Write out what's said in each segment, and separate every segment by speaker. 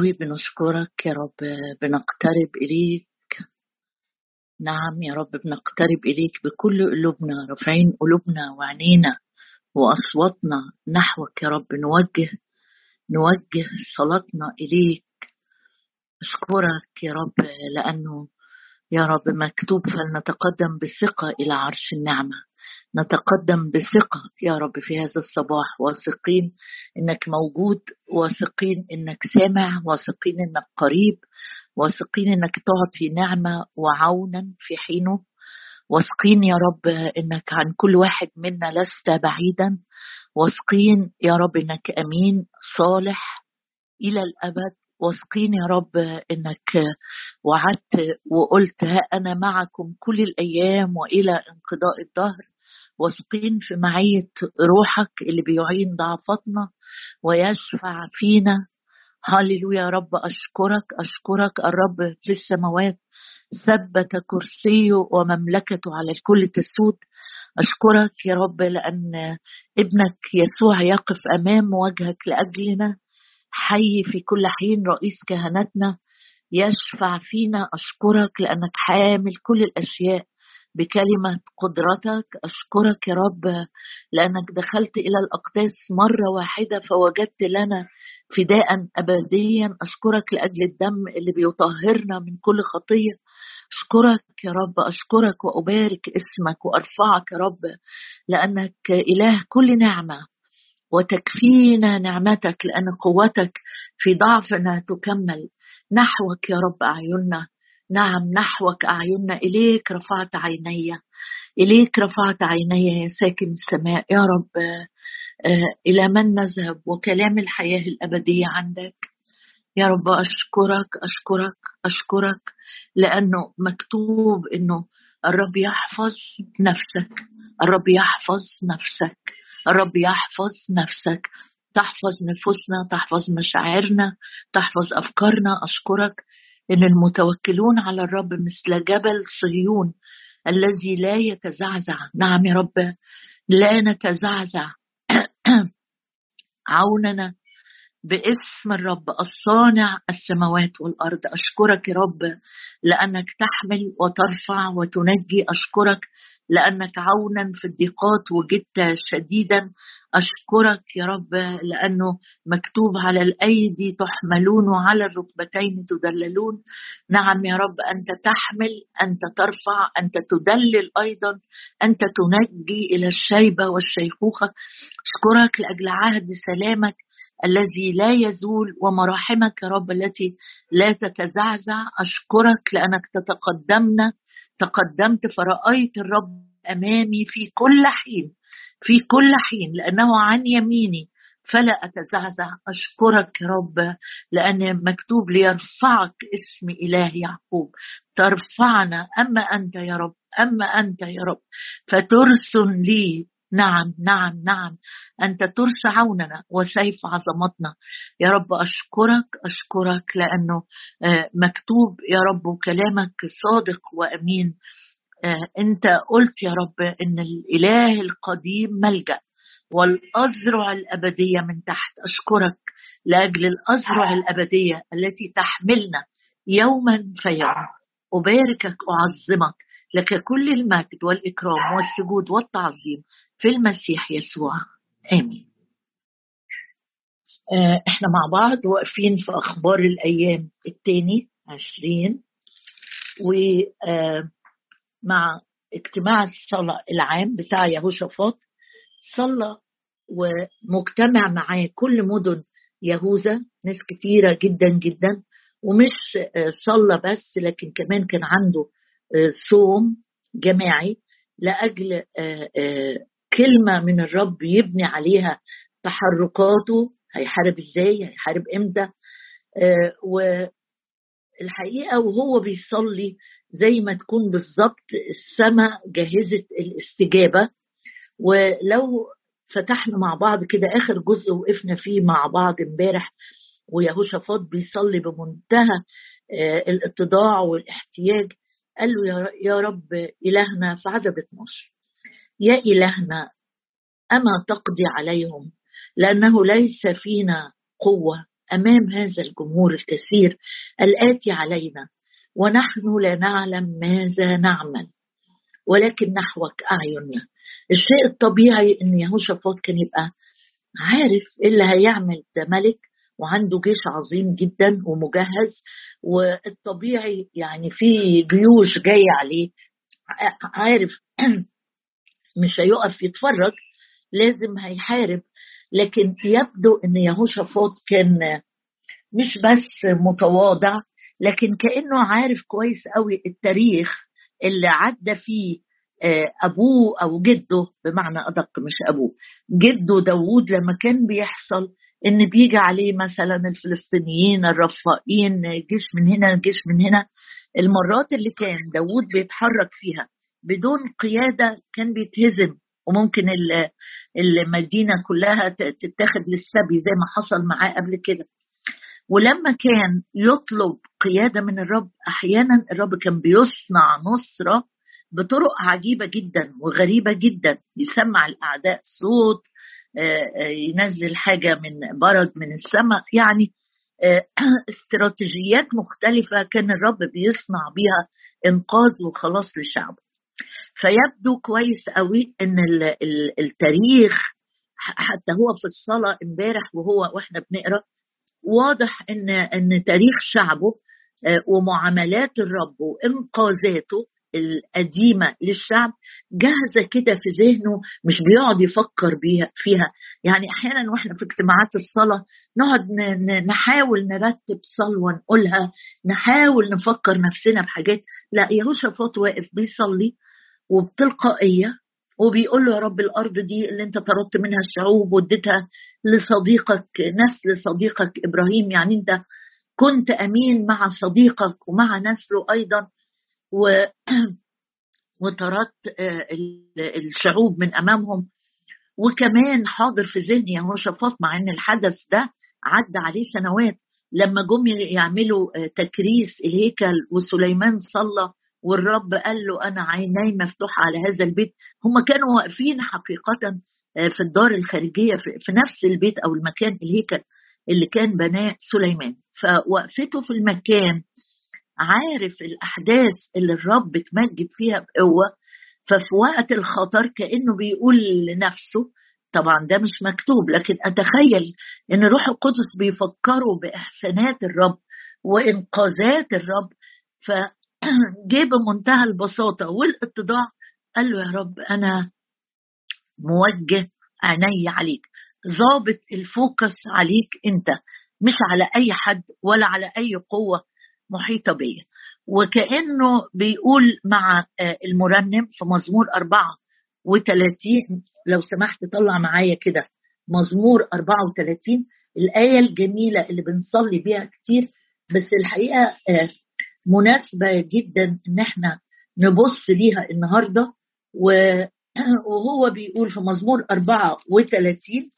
Speaker 1: بنشكرك يا رب بنقترب إليك. نعم يا رب بنقترب إليك بكل قلوبنا رافعين قلوبنا وعينينا وأصواتنا نحوك يا رب. نوجه نوجه صلاتنا إليك. أشكرك يا رب لأنه يا رب مكتوب فلنتقدم بثقة إلى عرش النعمة. نتقدم بثقة يا رب في هذا الصباح. واثقين إنك موجود. واثقين إنك سامع. واثقين إنك قريب. واثقين إنك تعطي نعمة وعونا في حينه. واثقين يا رب إنك عن كل واحد منا لست بعيدا. واثقين يا رب إنك أمين صالح إلى الأبد. واثقين يا رب إنك وعدت وقلت ها أنا معكم كل الأيام وإلى انقضاء الدهر. واثقين في معية روحك اللي بيعين ضعفاتنا ويشفع فينا. هللويا يا رب أشكرك أشكرك الرب في السماوات. ثبت كرسيه ومملكته على الكل تسود. أشكرك يا رب لأن ابنك يسوع يقف أمام وجهك لأجلنا. حي في كل حين رئيس كهنتنا يشفع فينا. أشكرك لأنك حامل كل الأشياء بكلمة قدرتك. أشكرك يا رب لأنك دخلت إلى الأقداس مرة واحدة فوجدت لنا فداء أبديا. أشكرك لأجل الدم اللي بيطهرنا من كل خطية. أشكرك يا رب أشكرك وأبارك اسمك وأرفعك يا رب لأنك إله كل نعمة. وتكفينا نعمتك لأن قوتك في ضعفنا تكمل. نحوك يا رب أعيننا. نعم نحوك أعيننا. إليك رفعت عيني. إليك رفعت عيني يا ساكن السماء. يا رب آه، إلى من نذهب وكلام الحياة الأبدية عندك. يا رب أشكرك أشكرك أشكرك لأنه مكتوب إنه الرب يحفظ نفسك. الرب يحفظ نفسك. الرب يحفظ نفسك تحفظ نفوسنا تحفظ مشاعرنا تحفظ أفكارنا. أشكرك إن المتوكلون على الرب مثل جبل صهيون الذي لا يتزعزع. نعم يا رب لا نتزعزع. عوننا باسم الرب الصانع السماوات والأرض. أشكرك يا رب لأنك تحمل وترفع وتنجي. أشكرك لانك عونا في الضيقات وجدت شديدا. أشكرك يا رب لأنه مكتوب على الأيدي تحملون وعلى الركبتين تدللون. نعم يا رب أنت تحمل أنت ترفع أنت تدلل أيضا أنت تنجي إلى الشيبة والشيخوخة. أشكرك لأجل عهد سلامك الذي لا يزول ومراحمك يا رب التي لا تتزعزع. أشكرك لأنك تتقدمنا تقدمت فرأيت الرب أمامي في كل حين في كل حين لأنه عن يميني فلا أتزعزع أشكرك يا رب لأن مكتوب ليرفعك اسم إله يعقوب. ترفعنا أما أنت يا رب أما أنت يا رب فترسل لي نعم نعم نعم. أنت ترس عوننا وسيف عظمتنا. يا رب أشكرك أشكرك لأنه آه، مكتوب يا رب كلامك صادق وأمين. آه، أنت قلت يا رب إن الإله القديم ملجأ والأزرع الأبدية من تحت. أشكرك لأجل الأزرع الأبدية التي تحملنا يوما فيوم. أباركك أعظمك. لك كل المجد والإكرام والسجود والتعظيم في المسيح يسوع. آمين. آه، إحنا مع بعض واقفين في أخبار الأيام الثاني عشرين ومع آه، اجتماع الصلاة العام بتاع يهوشافاط صلى ومجتمع معاه كل مدن يهوذا ناس كتيرة جدا جدا ومش آه، صلى بس لكن كمان كان عنده صوم جماعي لأجل كلمة من الرب يبني عليها تحركاته هيحارب إزاي هيحارب إمتى؟ والحقيقة وهو بيصلي زي ما تكون بالظبط السماء جهزت الاستجابة ولو فتحنا مع بعض كده آخر جزء وقفنا فيه مع بعض امبارح ويهوشافاط بيصلي بمنتهى الاتضاع والاحتياج قال له يا رب إلهنا في عدد 12 يا إلهنا أما تقضي عليهم؟ لأنه ليس فينا قوة أمام هذا الجمهور الكثير الآتي علينا ونحن لا نعلم ماذا نعمل ولكن نحوك اعيننا الشيء الطبيعي إن يهوشافاط كان يبقى عارف إيه اللي هيعمل ده ملك وعنده جيش عظيم جدا ومجهز والطبيعي يعني في جيوش جاية عليه. عارف مش هيقف يتفرج لازم هيحارب. لكن يبدو إن يهوشافاط كان مش بس متواضع لكن كأنه عارف كويس قوي التاريخ اللي عدى فيه آه، أبوه أو جده بمعنى أدق مش أبوه. جده داوود لما كان بيحصل إن بيجي عليه مثلا الفلسطينيين الرفائين جيش من هنا جيش من هنا. المرات اللي كان داوود بيتحرك فيها بدون قيادة كان بيتهزم. وممكن المدينة كلها تتاخد للسبي زي ما حصل معاه قبل كده. ولما كان يطلب قيادة من الرب أحيانا الرب كان بيصنع نصرة بطرق عجيبة جدا وغريبة جدا. يسمع الأعداء صوت ينزل حاجة من برد من السماء. يعني آه، استراتيجيات مختلفة كان الرب بيصنع بيها إنقاذ وخلاص لشعبه فيبدو كويس قوي إن التاريخ حتى هو في الصلاة امبارح وهو وإحنا بنقرأ واضح إن إن تاريخ شعبه ومعاملات الرب وإنقاذاته القديمة للشعب جاهزة كده في ذهنه مش بيقعد يفكر بيها فيها. يعني أحيانا وإحنا في اجتماعات الصلاة نقعد نحاول نرتب صلوه نقولها نحاول نفكر نفسنا بحاجات. لا يهوشافاط واقف بيصلي وبتلقائية وبيقول له يا رب الأرض دي اللي أنت طردت منها الشعوب واديتها لصديقك نسل صديقك إبراهيم. يعني أنت كنت أمين مع صديقك ومع نسله أيضا. و وطردت آه، الشعوب من أمامهم. وكمان حاضر في ذهني يهوشافاط مع إن الحدث ده عدى عليه سنوات لما جم يعملوا آه، تكريس الهيكل وسليمان صلى والرب قال له أنا عيني مفتوحة على هذا البيت. هم كانوا واقفين حقيقة آه، في الدار الخارجية في نفس البيت أو المكان الهيكل اللي كان بناه سليمان. فوقفته في المكان عارف الأحداث اللي الرب تمجد فيها بقوة ففي وقت الخطر كأنه بيقول لنفسه طبعا ده مش مكتوب لكن أتخيل إن روح القدس بيفكروا بإحسانات الرب وإنقاذات الرب فجه بمنتهى البساطة والاتضاع قال له يا رب أنا موجه عيني عليك ظابط الفوكس عليك أنت مش على أي حد ولا على أي قوة محيطة بيا وكأنه بيقول مع آه، المرنم في مزمور 34 لو سمحت طلع معايا كده. مزمور 34 الآية الجميلة اللي بنصلي بيها كتير. بس الحقيقة آه، مناسبة جدا إن إحنا نبص ليها النهاردة. وهو بيقول في مزمور 34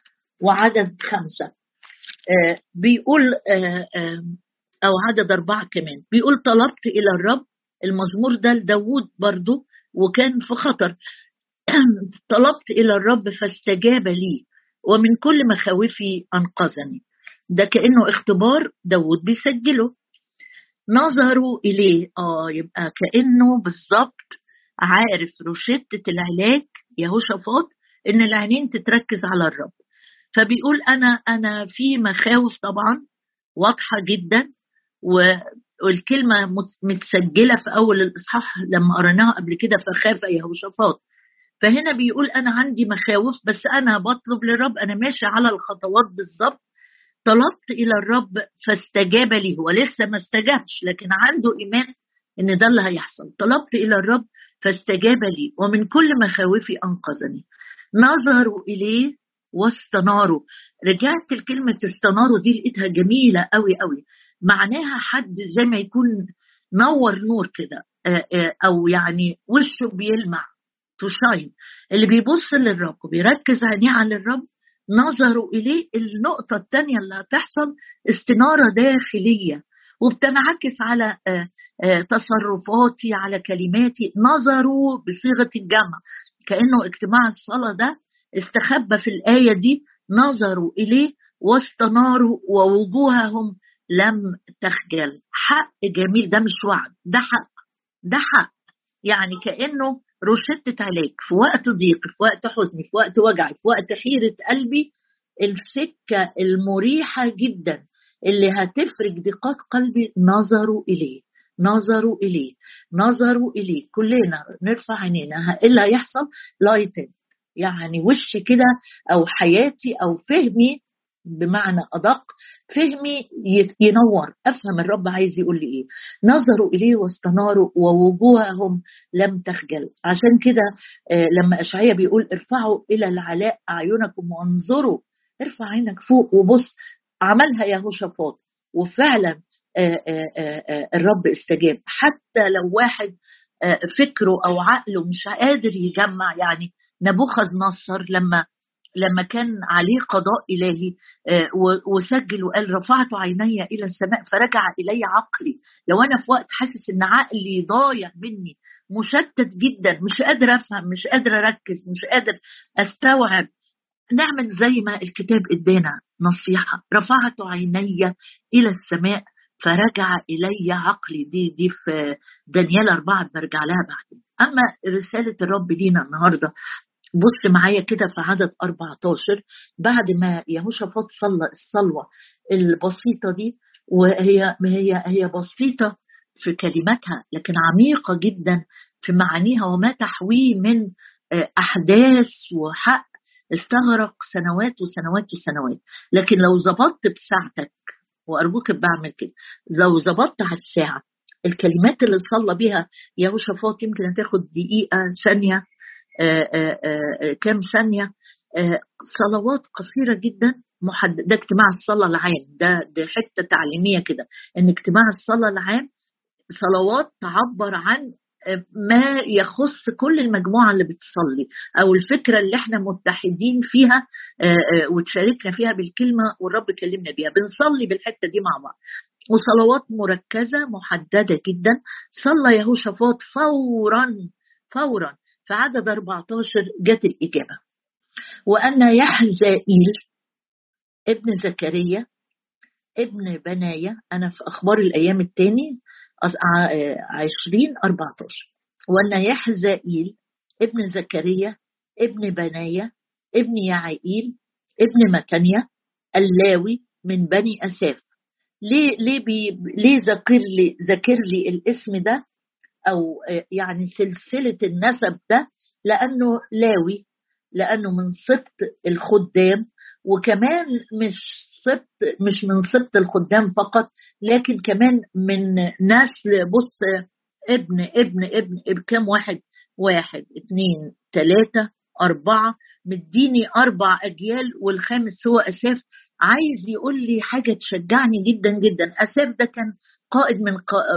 Speaker 1: وعدد خمسة. آه، بيقول أو عدد أربعة كمان. بيقول طلبت إلى الرب المزمور ده لداود برضه وكان في خطر. طلبت إلى الرب فاستجاب لي ومن كل مخاوفي أنقذني. ده كأنه اختبار داود بيسجله. نظروا إليه آه يبقى كأنه بالظبط عارف روشتة العلاج يهوشافاط إن العينين تتركز على الرب. فبيقول أنا أنا في مخاوف طبعا واضحة جدا. والكلمة متسجلة في أول الإصحاح لما قريناها قبل كده فخاف يهوشافاط فهنا بيقول أنا عندي مخاوف بس أنا بطلب للرب أنا ماشي على الخطوات بالظبط. طلبت إلى الرب فاستجاب لي هو لسه ما استجابش لكن عنده إيمان إن ده اللي هيحصل. طلبت إلى الرب فاستجاب لي ومن كل مخاوفي أنقذني. نظروا إليه واستناروا رجعت لكلمة استناروا دي لقيتها جميلة قوي قوي معناها حد زي ما يكون نور نور كده آه، آه، أو يعني وشه بيلمع تو شاين اللي بيبص للرب وبيركز عينيه على الرب نظروا إليه النقطة الثانية اللي هتحصل استنارة داخلية وبتنعكس على آه، تصرفاتي على كلماتي نظروا بصيغة الجمع. كأنه اجتماع الصلاة ده استخبى في الآية دي نظروا إليه واستناروا ووجوههم لم تخجل. حق جميل ده مش وعد ده حق ده حق. يعني كأنه روشتة علاج في وقت ضيق في وقت حزني في وقت وجعي في وقت حيرة قلبي السكة المريحة جدا اللي هتفرج ضيقات قلبي نظروا إليه نظروا إليه نظروا إليه. كلنا نرفع عينينا إيه اللي هيحصل؟ لايتن يعني وش كده أو حياتي أو فهمي بمعنى أدق فهمي ينور أفهم الرب عايز يقول لي إيه. نظروا إليه واستناروا ووجوههم لم تخجل. عشان كده آه، لما أشعية بيقول ارفعوا إلى العلاء أعينكم وانظروا ارفع عينك فوق وبص عملها يهوشافاط. وفعلا آه، آه، الرب استجاب. حتى لو واحد فكره أو عقله مش قادر يجمع يعني نبوخذ نصر لما لما كان عليه قضاء إلهي آه، وسجل وقال رفعت عيني إلى السماء فرجع إلي عقلي. لو أنا في وقت حاسس إن عقلي ضايع مني مشتت جدا مش قادر أفهم مش قادر أركز مش قادر أستوعب نعمل زي ما الكتاب إدانا نصيحة. رفعت عيني إلى السماء فرجع إلي عقلي. دي دي في دانيال أربعة برجع لها بعدين. أما رسالة الرب لينا النهاردة بص معايا كده في عدد 14 بعد ما يهوشافاط صلى الصلوة البسيطة دي وهي هي هي بسيطة في كلماتها لكن عميقة جدا في معانيها وما تحويه من آه، أحداث وحق استغرق سنوات وسنوات وسنوات. لكن لو ظبطت بساعتك وأرجوك بعمل كده لو ظبطت على الساعة الكلمات اللي صلى بها يهوشافاط يمكن هتاخد دقيقة ثانية كام ثانية. صلوات قصيرة جدا محدد ده اجتماع الصلاة العام. ده ده حتة تعليمية كده إن اجتماع الصلاة العام صلوات تعبر عن ما يخص كل المجموعة اللي بتصلي أو الفكرة اللي إحنا متحدين فيها وتشاركنا فيها بالكلمة والرب كلمنا بيها. بنصلي بالحتة دي مع بعض. وصلوات مركزة محددة جدا. صلى يهوشافاط فورا فورا في عدد 14 جت الإجابة. وأن يحزائيل ابن زكريا ابن بنايا أنا في أخبار الأيام الثاني عشرين أربعة عشر وأن يحزائيل ابن زكريا ابن بنايا ابن يعائيل ابن متنيا اللاوي من بني أساف. ليه ليه بي ليه ذكر لي ذكر لي الاسم ده؟ أو آه، يعني سلسلة النسب ده لأنه لاوي لأنه من سبط الخدام وكمان مش سبط مش من سبط الخدام فقط لكن كمان من نسل بص ابن ابن ابن, ابن كم واحد؟ واحد اثنين ثلاثة أربعة مديني أربع أجيال والخامس هو أساف عايز يقول لي حاجة تشجعني جدا جدا. أساف ده كان قائد من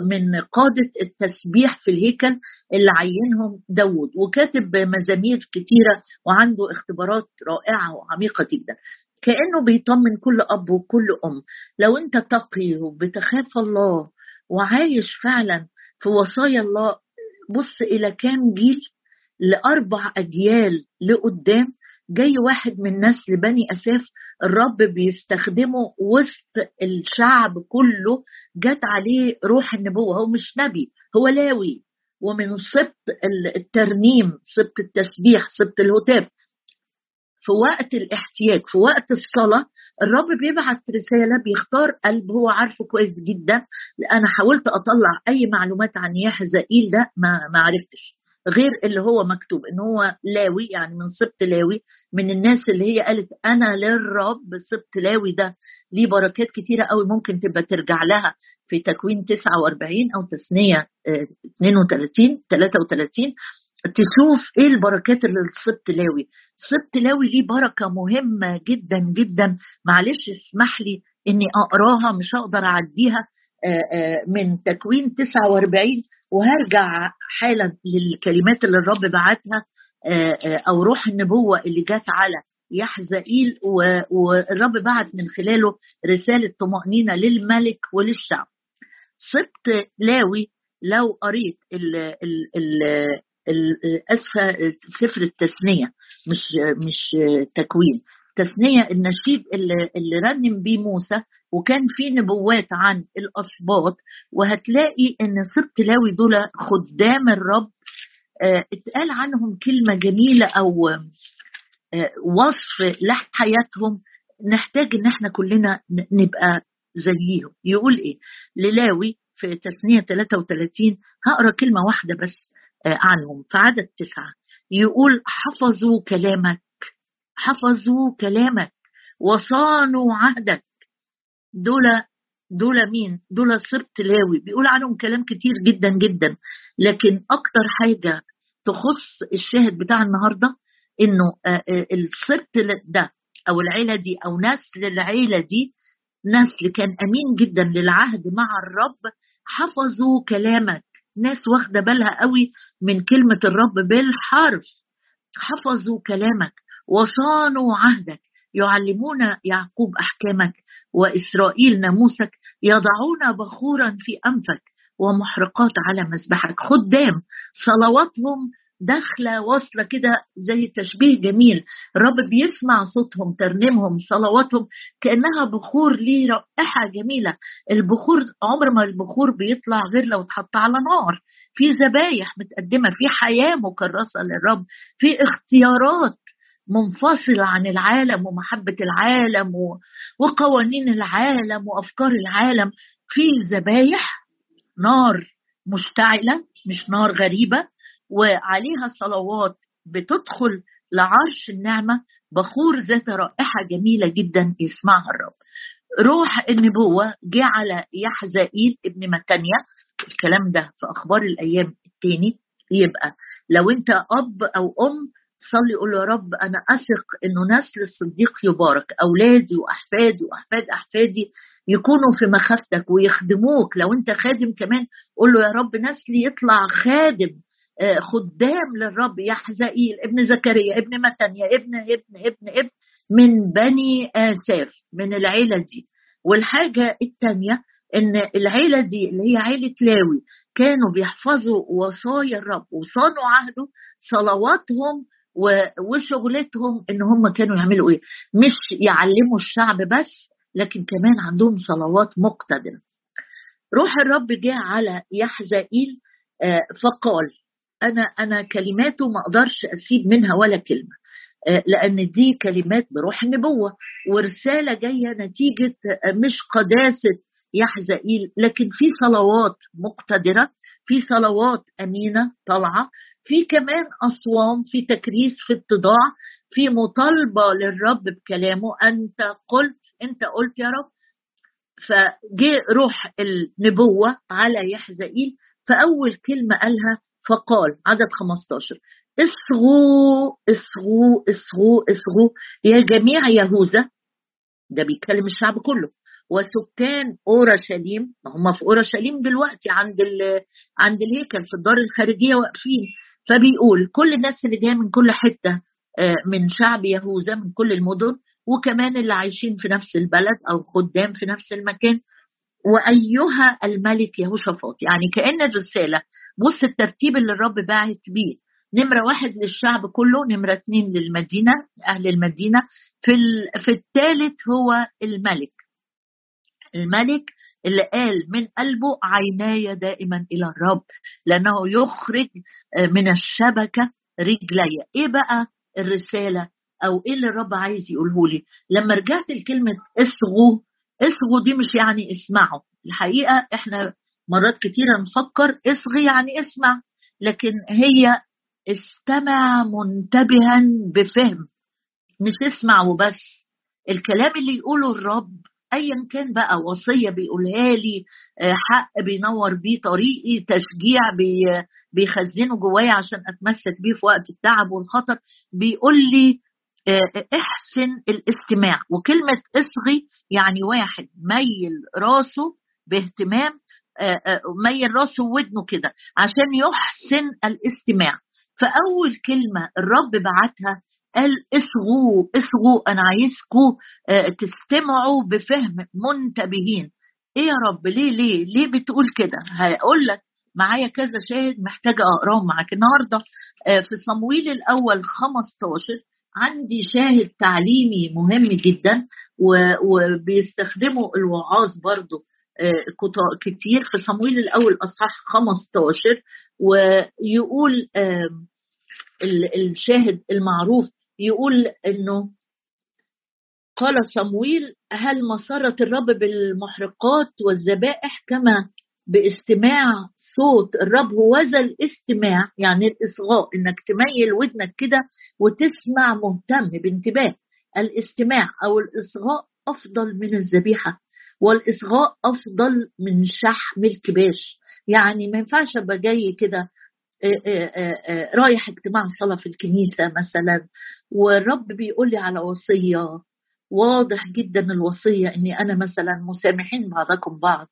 Speaker 1: من قادة التسبيح في الهيكل اللي عينهم داود وكاتب مزامير كتيرة وعنده اختبارات رائعة وعميقة جدا. كأنه بيطمن كل أب وكل أم. لو أنت تقي وبتخاف الله وعايش فعلا في وصايا الله بص إلى كام جيل لأربع أجيال لقدام جاي واحد من نسل بني أساف الرب بيستخدمه وسط الشعب كله جت عليه روح النبوة. هو مش نبي هو لاوي. ومن سبط الترنيم سبط التسبيح سبط الهتاف. في وقت الاحتياج في وقت الصلاة الرب بيبعت رسالة بيختار قلب هو عارفه كويس جدا. أنا حاولت أطلع أي معلومات عن يحزائيل ده ما عرفتش. غير اللي هو مكتوب إن هو لاوي يعني من سبط لاوي من الناس اللي هي قالت أنا للرب سبط لاوي ده. ليه بركات كتيرة قوي ممكن تبقى ترجع لها في تكوين 49 أو تثنية 32 33 تشوف إيه البركات اللي لسبط لاوي. سبط لاوي ليه بركة مهمة جدا جدا. معلش اسمح لي إني أقراها مش هقدر أعديها آه، آه، من تكوين 49 وهرجع حالا للكلمات اللي الرب بعتها آه، أو روح النبوة اللي جت على يحزائيل والرب بعت من خلاله رسالة طمأنينة للملك وللشعب. سبط لاوي لو قريت ال ال اسفه سفر التثنية مش مش تكوين. تثنية النشيد اللي, اللي رنم بيه موسى وكان في نبوات عن الاسباط وهتلاقي إن سبط لاوي دول خدام الرب. آه، اتقال عنهم كلمة جميلة أو آه، وصف لحياتهم. نحتاج إن إحنا كلنا نبقى زيهم. يقول إيه؟ للاوي في تثنية 33 هقرأ كلمة واحدة بس آه، عنهم في عدد تسعة. يقول حفظوا كلامك حفظوا كلامك وصانوا عهدك. دول دول مين؟ دول سبط لاوي. بيقول عنهم كلام كتير جدا جدا. لكن أكتر حاجة تخص الشاهد بتاع النهارده إنه آه، آه، السبط ده أو العيلة دي أو نسل العيله دي نسل كان أمين جدا للعهد مع الرب حفظوا كلامك. ناس واخدة بالها قوي من كلمة الرب بالحرف. حفظوا كلامك. وصانوا عهدك. يعلمون يعقوب أحكامك وإسرائيل ناموسك. يضعون بخورا في أنفك ومحرقات على مذبحك. خدام صلواتهم داخلة واصلة كده زي تشبيه جميل. الرب بيسمع صوتهم ترنيمهم صلواتهم كأنها بخور ليه رائحة جميلة. البخور عمر ما البخور بيطلع غير لو اتحط على نار. في ذبايح متقدمة في حياة مكرسة للرب في اختيارات. منفصلة عن العالم ومحبة العالم وقوانين العالم وأفكار العالم. في ذبايح نار مشتعلة مش نار غريبة وعليها صلوات بتدخل لعرش النعمة بخور ذات رائحة جميلة جدا يسمعها الرب. روح النبوة جه على يحزائيل ابن متانيا الكلام ده في أخبار الأيام التاني يبقى لو أنت أب أو أم صلي قول يا رب أنا أثق إنه نسل الصديق يبارك أولادي وأحفادي وأحفاد أحفادي يكونوا في مخافتك ويخدموك. لو أنت خادم كمان قول له يا رب نسلي يطلع خادم آه، خدام للرب يحزائيل ابن زكريا ابن متنيا ابن ابن ابن ابن من بني آساف من العيلة دي. والحاجة الثانية إن العيلة دي اللي هي عيلة لاوي كانوا بيحفظوا وصايا الرب وصانوا عهده صلواتهم وشغلتهم إن هم كانوا يعملوا إيه؟ مش يعلموا الشعب بس لكن كمان عندهم صلوات مقتدرة. روح الرب جاء على يحزائيل آه، فقال أنا أنا كلماته ما أقدرش أسيب منها ولا كلمة آه، لأن دي كلمات بروح النبوة ورسالة جاية نتيجة آه، مش قداسة يحزائيل لكن في صلوات مقتدرة في صلوات أمينة طالعة في كمان أصوام في تكريس في اتضاع في مطالبة للرب بكلامه. أنت قلت أنت قلت يا رب. فجاء روح النبوة على يحزائيل فأول كلمة قالها فقال عدد 15 اصغوا اصغوا اصغوا اصغوا يا جميع يهوذا. ده بيتكلم الشعب كله. وسكان أورشليم هم في أورشليم دلوقتي عند عند الهيكل في الدار الخارجية واقفين. فبيقول كل الناس اللي جاية من كل حتة آه، من شعب يهوذا من كل المدن وكمان اللي عايشين في نفس البلد أو خدام في نفس المكان وأيها الملك يهوشافاط. يعني كأن الرسالة بص الترتيب اللي الرب باعت بيه. نمرة واحد للشعب كله نمرة اثنين للمدينة أهل المدينة. في في الثالث هو الملك. الملك اللي قال من قلبه عيناي دائما إلى الرب لأنه يخرج آه، من الشبكة رجلي. إيه بقى الرسالة أو إيه اللي الرب عايز يقوله لي؟ لما رجعت لكلمة اصغوا اصغوا دي مش يعني اسمعوا. الحقيقة إحنا مرات كتيرة نفكر اصغي يعني اسمع لكن هي استمع منتبها بفهم مش اسمع وبس. الكلام اللي يقوله الرب ايا كان بقى وصية بيقولها لي آه، حق بينور بيه طريقي تشجيع بيخزنه جوايا عشان أتمسك بيه في وقت التعب والخطر بيقول لي آه، احسن الاستماع. وكلمة اصغي يعني واحد ميل راسه باهتمام آه، ميل راسه وودنه كده عشان يحسن الاستماع. فأول كلمة الرب بعتها قال اصغوا اصغوا أنا عايزكم آه، تستمعوا بفهم منتبهين. إيه يا رب ليه ليه ليه بتقول كده؟ هقول لك معايا كذا شاهد محتاجة أقراهم معاك. النهارده آه، في صمويل الأول 15 عندي شاهد تعليمي مهم جدا وبيستخدموا الوعاظ برضو آه، كتير. في صمويل الأول أصحاح 15 ويقول الشاهد المعروف يقول إنه قال صمويل هل مسرت الرب بالمحرقات والذبائح كما باستماع صوت الرب هو الاستماع؟ يعني الإصغاء إنك تميل ودنك كده وتسمع مهتم بانتباه. الاستماع أو الإصغاء أفضل من الذبيحة والإصغاء أفضل من شحم الكباش. يعني ما ينفعش أبقى جاي كده رايح اجتماع صلاة في الكنيسة مثلا والرب بيقول لي على وصية. واضح جدا الوصية إني أنا مثلا مسامحين بعضكم بعض.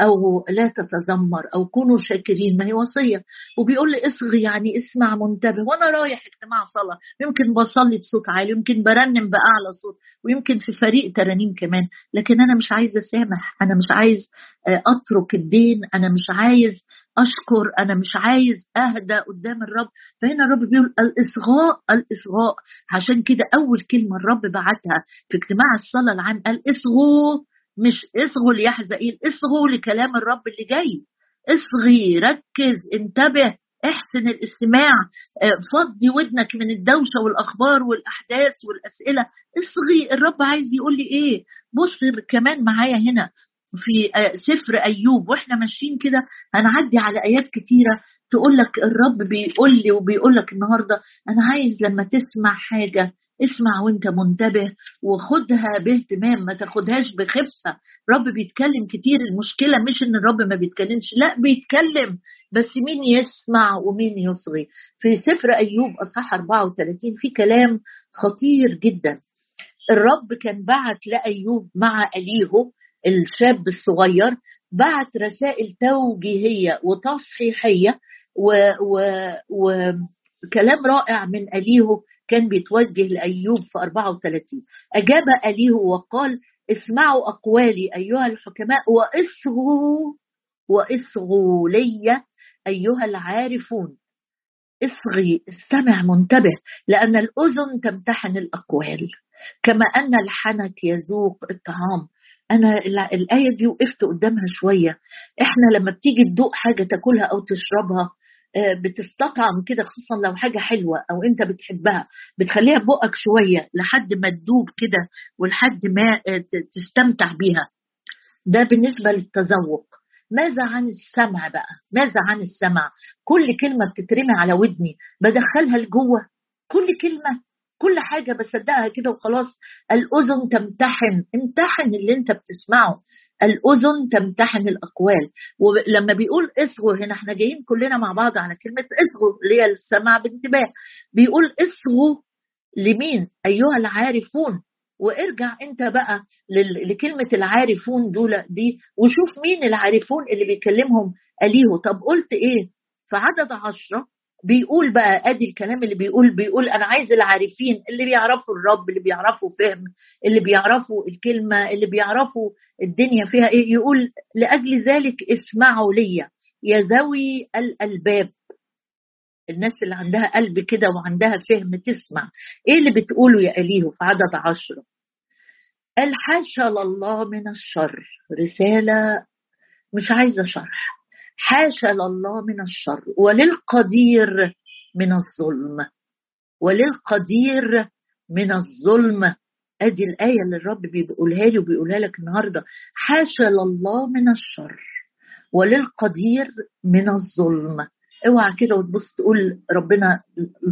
Speaker 1: أو لا تتذمر أو كونوا شاكرين. ما هي وصية. وبيقول لي اصغي يعني اسمع منتبه. وأنا رايح اجتماع صلاة. يمكن بصلي بصوت عالي يمكن برنم بأعلى صوت ويمكن في فريق ترانيم كمان. لكن أنا مش عايز أسامح. أنا مش عايز آه، أترك الدين. أنا مش عايز أشكر. أنا مش عايز اهدى قدام الرب. فهنا الرب بيقول الإصغاء الإصغاء. عشان كده أول كلمة الرب بعتها في اجتماع الصلاة العام قال اصغوا مش اصغوا ليحزقيل اصغوا لكلام الرب اللي جاي. اصغي ركز انتبه احسن الاستماع آه، فضي ودنك من الدوشة والأخبار والأحداث والأسئلة. اصغي الرب عايز يقول لي إيه؟ بص كمان معايا هنا في آه، سفر أيوب وإحنا ماشيين كده هنعدي على آيات كتيرة تقول لك الرب بيقول لي وبيقول لك النهارده أنا عايز لما تسمع حاجة اسمع وانت منتبه وخدها باهتمام ما تاخدهاش بخفه رب بيتكلم كتير المشكلة مش إن الرب ما بيتكلمش لا بيتكلم. بس مين يسمع ومين يصغي؟ في سفر أيوب أصحاح 34 في كلام خطير جدا. الرب كان بعت لأيوب مع أليهو الشاب الصغير بعت رسائل توجيهية وتصحيحية و, و, و كلام رائع من أليهو كان بيتوجه لأيوب في 34 أجاب أليهو وقال اسمعوا أقوالي أيها الحكماء وإصغوا وإصغوا لي أيها العارفون. اصغي استمع منتبه لأن الأذن تمتحن الأقوال. كما أن الحنك يذوق الطعام. أنا الآية دي وقفت قدامها شوية. إحنا لما بتيجي تدوق حاجة تاكلها أو تشربها بتستطعم كده خصوصا لو حاجة حلوة أو أنت بتحبها بتخليها بقك شوية لحد ما تدوب كده ولحد ما آه، تستمتع بيها. ده بالنسبة للتذوق. ماذا عن السمع بقى؟ ماذا عن السمع؟ كل كلمة بتترمي على ودني. بدخلها لجوه. كل كلمة كل حاجة بصدقها كده وخلاص. الأذن تمتحن. امتحن اللي أنت بتسمعه. الأذن تمتحن الأقوال. ولما بيقول اصغوا هنا إحنا جايين كلنا مع بعض على كلمة اصغوا اللي هي السمع بانتباه. بيقول اصغوا لمين؟ أيها العارفون. وارجع انت بقى لكلمة العارفون دول دي وشوف مين العارفون اللي بيكلمهم أليه طب قلت إيه؟ في عدد عشرة بيقول بقى أدي الكلام اللي بيقول بيقول أنا عايز العارفين اللي بيعرفوا الرب اللي بيعرفوا فهم اللي بيعرفوا الكلمة اللي بيعرفوا الدنيا فيها إيه يقول لأجل ذلك اسمعوا لي يا ذوي الألباب. الناس اللي عندها قلب كده وعندها فهم تسمع. إيه اللي بتقوله يا اليه في عدد عشرة؟ قال حاشا لله من الشر. رسالة مش عايزة شرح. حاشا لله من الشر وللقدير من الظلم. وللقدير من الظلم. أدي الآية اللي الرب بيقولها لي وبيقولها لك النهارده. حاشا لله من الشر وللقدير من الظلم. اوعى كده وتبص تقول ربنا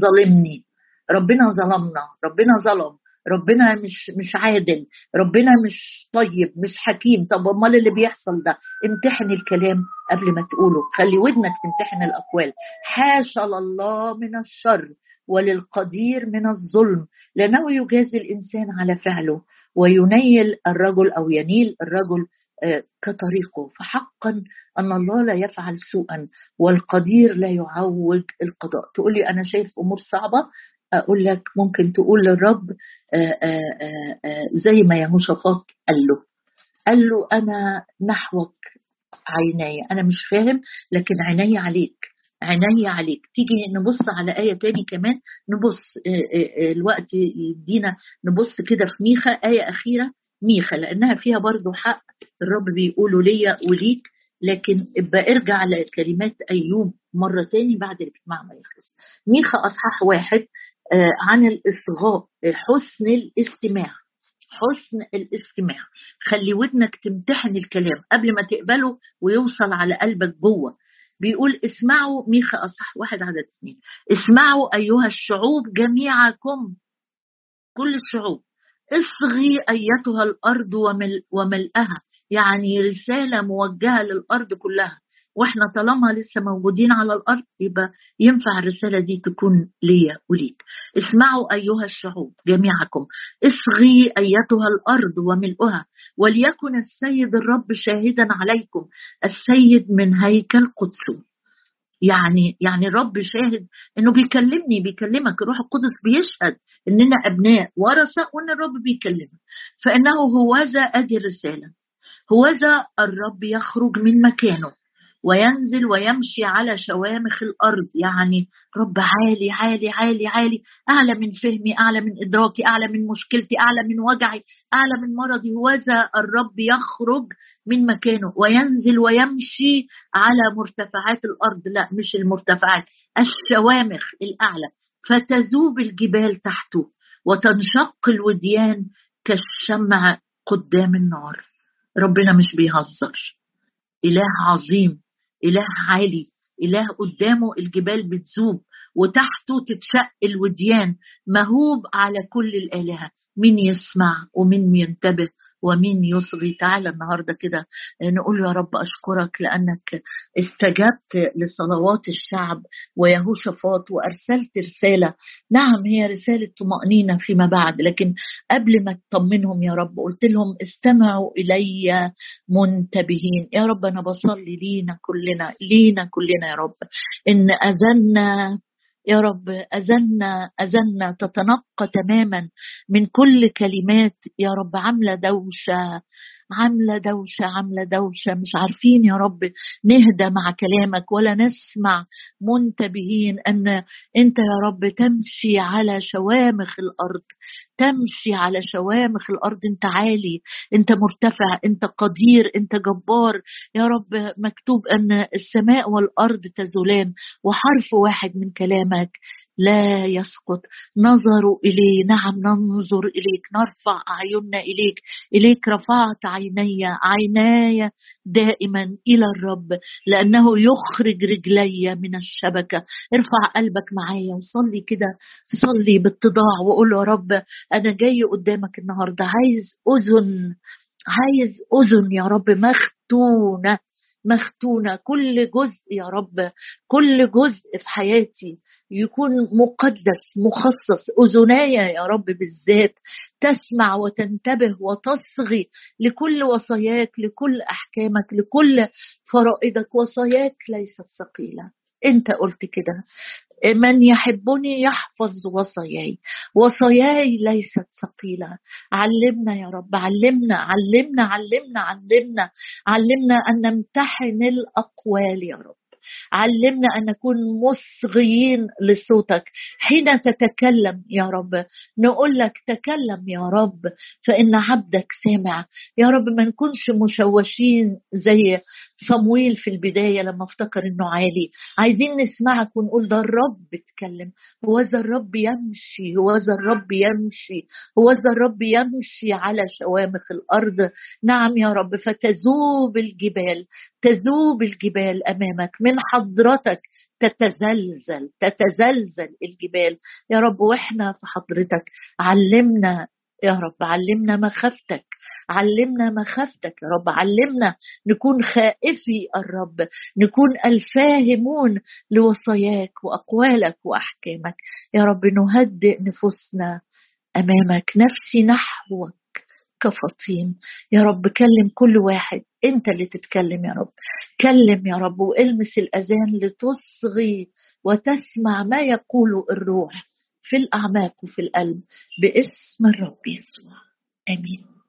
Speaker 1: ظلمني ربنا ظلمنا ربنا ظلم. ربنا مش مش عادل ربنا مش طيب مش حكيم. طب أمال اللي بيحصل ده؟ امتحن الكلام قبل ما تقوله. خلي ودنك تمتحن الأقوال. حاشا لله من الشر وللقدير من الظلم. لأنه يجازي الإنسان على فعله. وينيل الرجل أو ينيل الرجل آه، كطريقه. فحقا أن الله لا يفعل سوءا والقدير لا يعوج القضاء. تقول لي أنا شايف أمور صعبة؟ أقول لك ممكن تقول للرب آه، آه، آه، زي ما يهوشافاط قال له. قال له أنا نحوك عيناي أنا مش فاهم لكن عيني عليك عيني عليك. تيجي نبص على آية تاني كمان نبص الوقت يدينا نبص كده في ميخا آية أخيرة ميخا لأنها فيها برضو حق الرب بيقوله ليا وليك. لكن ابقى ارجع لكلمات أيوب مرة تاني بعد الاجتماع ما يخلص. ميخا أصحاح واحد عن الإصغاء حسن الاستماع. حسن الاستماع. خلي ودنك تمتحن الكلام قبل ما تقبله ويوصل على قلبك جوه. بيقول اسمعوا ميخا أصح واحد عدد اثنين اسمعوا أيها الشعوب جميعكم. كل الشعوب. اصغي أيتها الأرض ومل وملئها يعني رسالة موجهة للأرض كلها. وإحنا طالما لسه موجودين على الأرض يبقى ينفع الرسالة دي تكون ليا وليك. اسمعوا أيها الشعوب جميعكم. اصغي أيتها الأرض وملؤها وليكن السيد الرب شاهدا عليكم السيد من هيكل قدسه يعني يعني الرب شاهد إنه بيكلمني بيكلمك. الروح القدس بيشهد إننا أبناء ورثة وإن الرب بيكلمك. فإنه هوذا أدي الرسالة. هوذا الرب يخرج من مكانه. وينزل ويمشي على شوامخ الأرض. يعني رب عالي عالي عالي عالي. أعلى من فهمي أعلى من إدراكي أعلى من مشكلتي أعلى من وجعي أعلى من مرضي. هوذا الرب يخرج من مكانه. وينزل ويمشي على مرتفعات الأرض. لا مش المرتفعات الشوامخ الأعلى. فتذوب الجبال تحته وتنشق الوديان كالشمع قدام النار. ربنا مش بيهزر. إله عظيم. إله عالي إله قدامه الجبال بتذوب وتحته تتشق الوديان مهوب على كل الآلهة مين يسمع ومين ينتبه. ومين يصغي. تعالى النهارده كده نقول يا رب أشكرك لأنك استجبت لصلوات الشعب ويهوشافاط وأرسلت رسالة. نعم هي رسالة طمأنينة فيما بعد لكن قبل ما تطمنهم يا رب قلت لهم استمعوا إلي منتبهين. يا رب أنا بصلي لينا كلنا لينا كلنا يا رب. إن أذنا يا رب أذنا أذنا تتنقى تماما من كل كلمات يا رب عاملة دوشة عاملة دوشة عاملة دوشة. مش عارفين يا رب نهدى مع كلامك ولا نسمع منتبهين أن أنت يا رب تمشي على شوامخ الأرض. تمشي على شوامخ الأرض أنت عالي أنت مرتفع أنت قدير أنت جبار. يا رب مكتوب أن السماء والأرض تزولان وحرف واحد من كلامك لا يسقط. نظروا إليه نعم ننظر إليك نرفع أعيننا إليك. إليك رفعت عيني عيناي دائما إلى الرب لأنه يخرج رجلي من الشبكة. ارفع قلبك معايا وصلي كده صلي باتضاع وقول يا رب أنا جاي قدامك النهاردة. عايز أذن. عايز أذن يا رب. مختونة. مختونة. كل جزء يا رب. كل جزء في حياتي يكون مقدس مخصص. أذنايا يا رب بالذات. تسمع وتنتبه وتصغي لكل وصاياك لكل أحكامك لكل فرائضك. وصاياك ليست ثقيلة. أنت قلت كده. من يحبني يحفظ وصاياي. وصاياي ليست ثقيلة. علمنا يا رب علمنا علمنا علمنا علمنا علمنا أن نمتحن الأقوال يا رب. علمنا أن نكون مصغيين لصوتك. حين تتكلم يا رب نقول لك تكلم يا رب فإن عبدك سامع. يا رب ما نكونش مشوشين زي صمويل في البداية لما افتكر إنه عالي. عايزين نسمعك ونقول ده الرب اتكلم هو ذا الرب يمشي هو ذا الرب يمشي هو ذا الرب يمشي على شوامخ الأرض. نعم يا رب فتذوب الجبال تذوب الجبال أمامك. من حضرتك تتزلزل تتزلزل الجبال. يا رب وإحنا في حضرتك علمنا يا رب علمنا مخافتك علمنا مخافتك يا رب علمنا نكون خائفي الرب نكون الفاهمون لوصاياك وأقوالك وأحكامك. يا رب نهدئ نفوسنا أمامك نفسي نحوك كفطيم. يا رب كلم كل واحد أنت اللي تتكلم يا رب. كلم يا رب والمس الأذان لتصغي وتسمع ما يقوله الروح. في الأعماق وفي القلب باسم الرب يسوع. آمين.